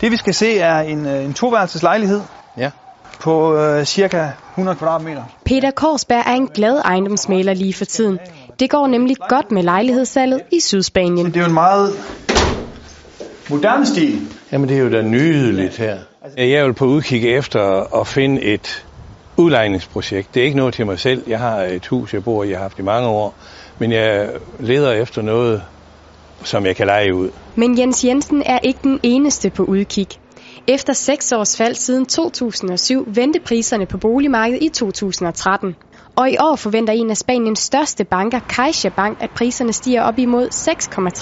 Det vi skal se er en, øh, en toværelseslejlighed Ja. på øh, cirka 100 kvadratmeter. Peter Korsberg er en glad ejendomsmaler lige for tiden. Det går nemlig godt med lejlighedssalget i Sydspanien. Det er jo en meget moderne stil. Jamen, det er jo da nydeligt her. Jeg er jo på udkig efter at finde et udlejningsprojekt. Det er ikke noget til mig selv. Jeg har et hus, jeg bor i, jeg har haft i mange år. Men jeg leder efter noget, som jeg kan lege ud. Men Jens Jensen er ikke den eneste på udkig. Efter seks års fald siden 2007 vendte priserne på boligmarkedet i 2013. Og i år forventer en af Spaniens største banker, CaixaBank, at priserne stiger op imod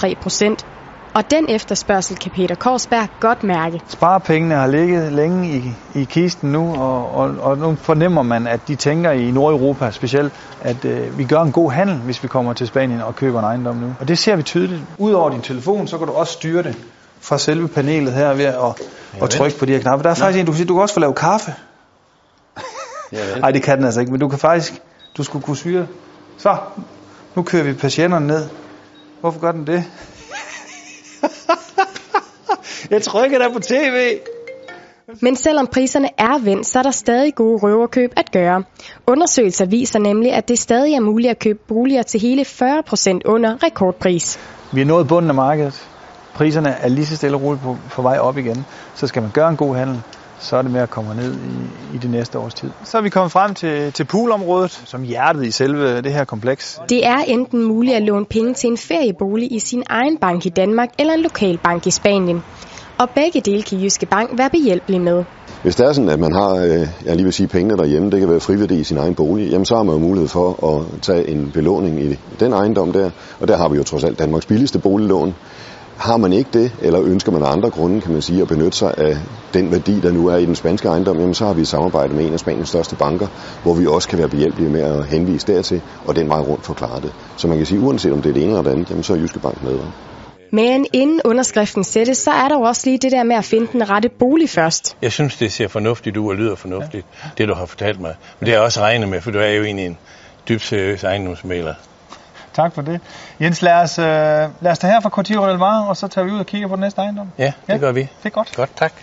6,3 procent. Og den efterspørgsel kan Peter Korsberg godt mærke. Sparepengene har ligget længe i, i kisten nu, og, og, og nu fornemmer man, at de tænker i Nordeuropa specielt, at øh, vi gør en god handel, hvis vi kommer til Spanien og køber en ejendom nu. Og det ser vi tydeligt. Udover din telefon, så kan du også styre det fra selve panelet her ved at, at trykke på de her knapper. Der er faktisk en, du kan sige, du kan også få lavet kaffe. Nej, det kan den altså ikke, men du kan faktisk, du skulle kunne styre. Så, nu kører vi patienterne ned. Hvorfor gør den det? Jeg trykker der på tv. Men selvom priserne er vendt, så er der stadig gode røverkøb at gøre. Undersøgelser viser nemlig, at det stadig er muligt at købe boliger til hele 40 procent under rekordpris. Vi er nået bunden af markedet. Priserne er lige så stille og roligt på, på vej op igen. Så skal man gøre en god handel, så er det med at komme ned i, i det næste års tid. Så er vi kommet frem til, til poolområdet, som hjertet i selve det her kompleks. Det er enten muligt at låne penge til en feriebolig i sin egen bank i Danmark eller en lokal bank i Spanien. Og begge dele kan Jyske Bank være behjælpelig med. Hvis det er sådan, at man har, øh, jeg lige vil sige, pengene derhjemme, det kan være friværdi i sin egen bolig, jamen så har man jo mulighed for at tage en belåning i den ejendom der, og der har vi jo trods alt Danmarks billigste boliglån. Har man ikke det, eller ønsker man af andre grunde, kan man sige, at benytte sig af den værdi, der nu er i den spanske ejendom, jamen så har vi et samarbejde med en af Spaniens største banker, hvor vi også kan være behjælpelige med at henvise dertil, og den vej rundt forklare det. Så man kan sige, uanset om det er det ene eller det andet, jamen så er Jyske Bank med. Men inden underskriften sættes, så er der jo også lige det der med at finde den rette bolig først. Jeg synes, det ser fornuftigt ud og lyder fornuftigt, ja. det du har fortalt mig. Men det har jeg også regnet med, for du er jo egentlig en dybt seriøs ejendomsmaler. Tak for det. Jens, lad os, øh, lad os tage her fra Cortijo del Mar, og så tager vi ud og kigger på den næste ejendom. Ja, det Ja. gør vi. Det er godt. Godt, tak.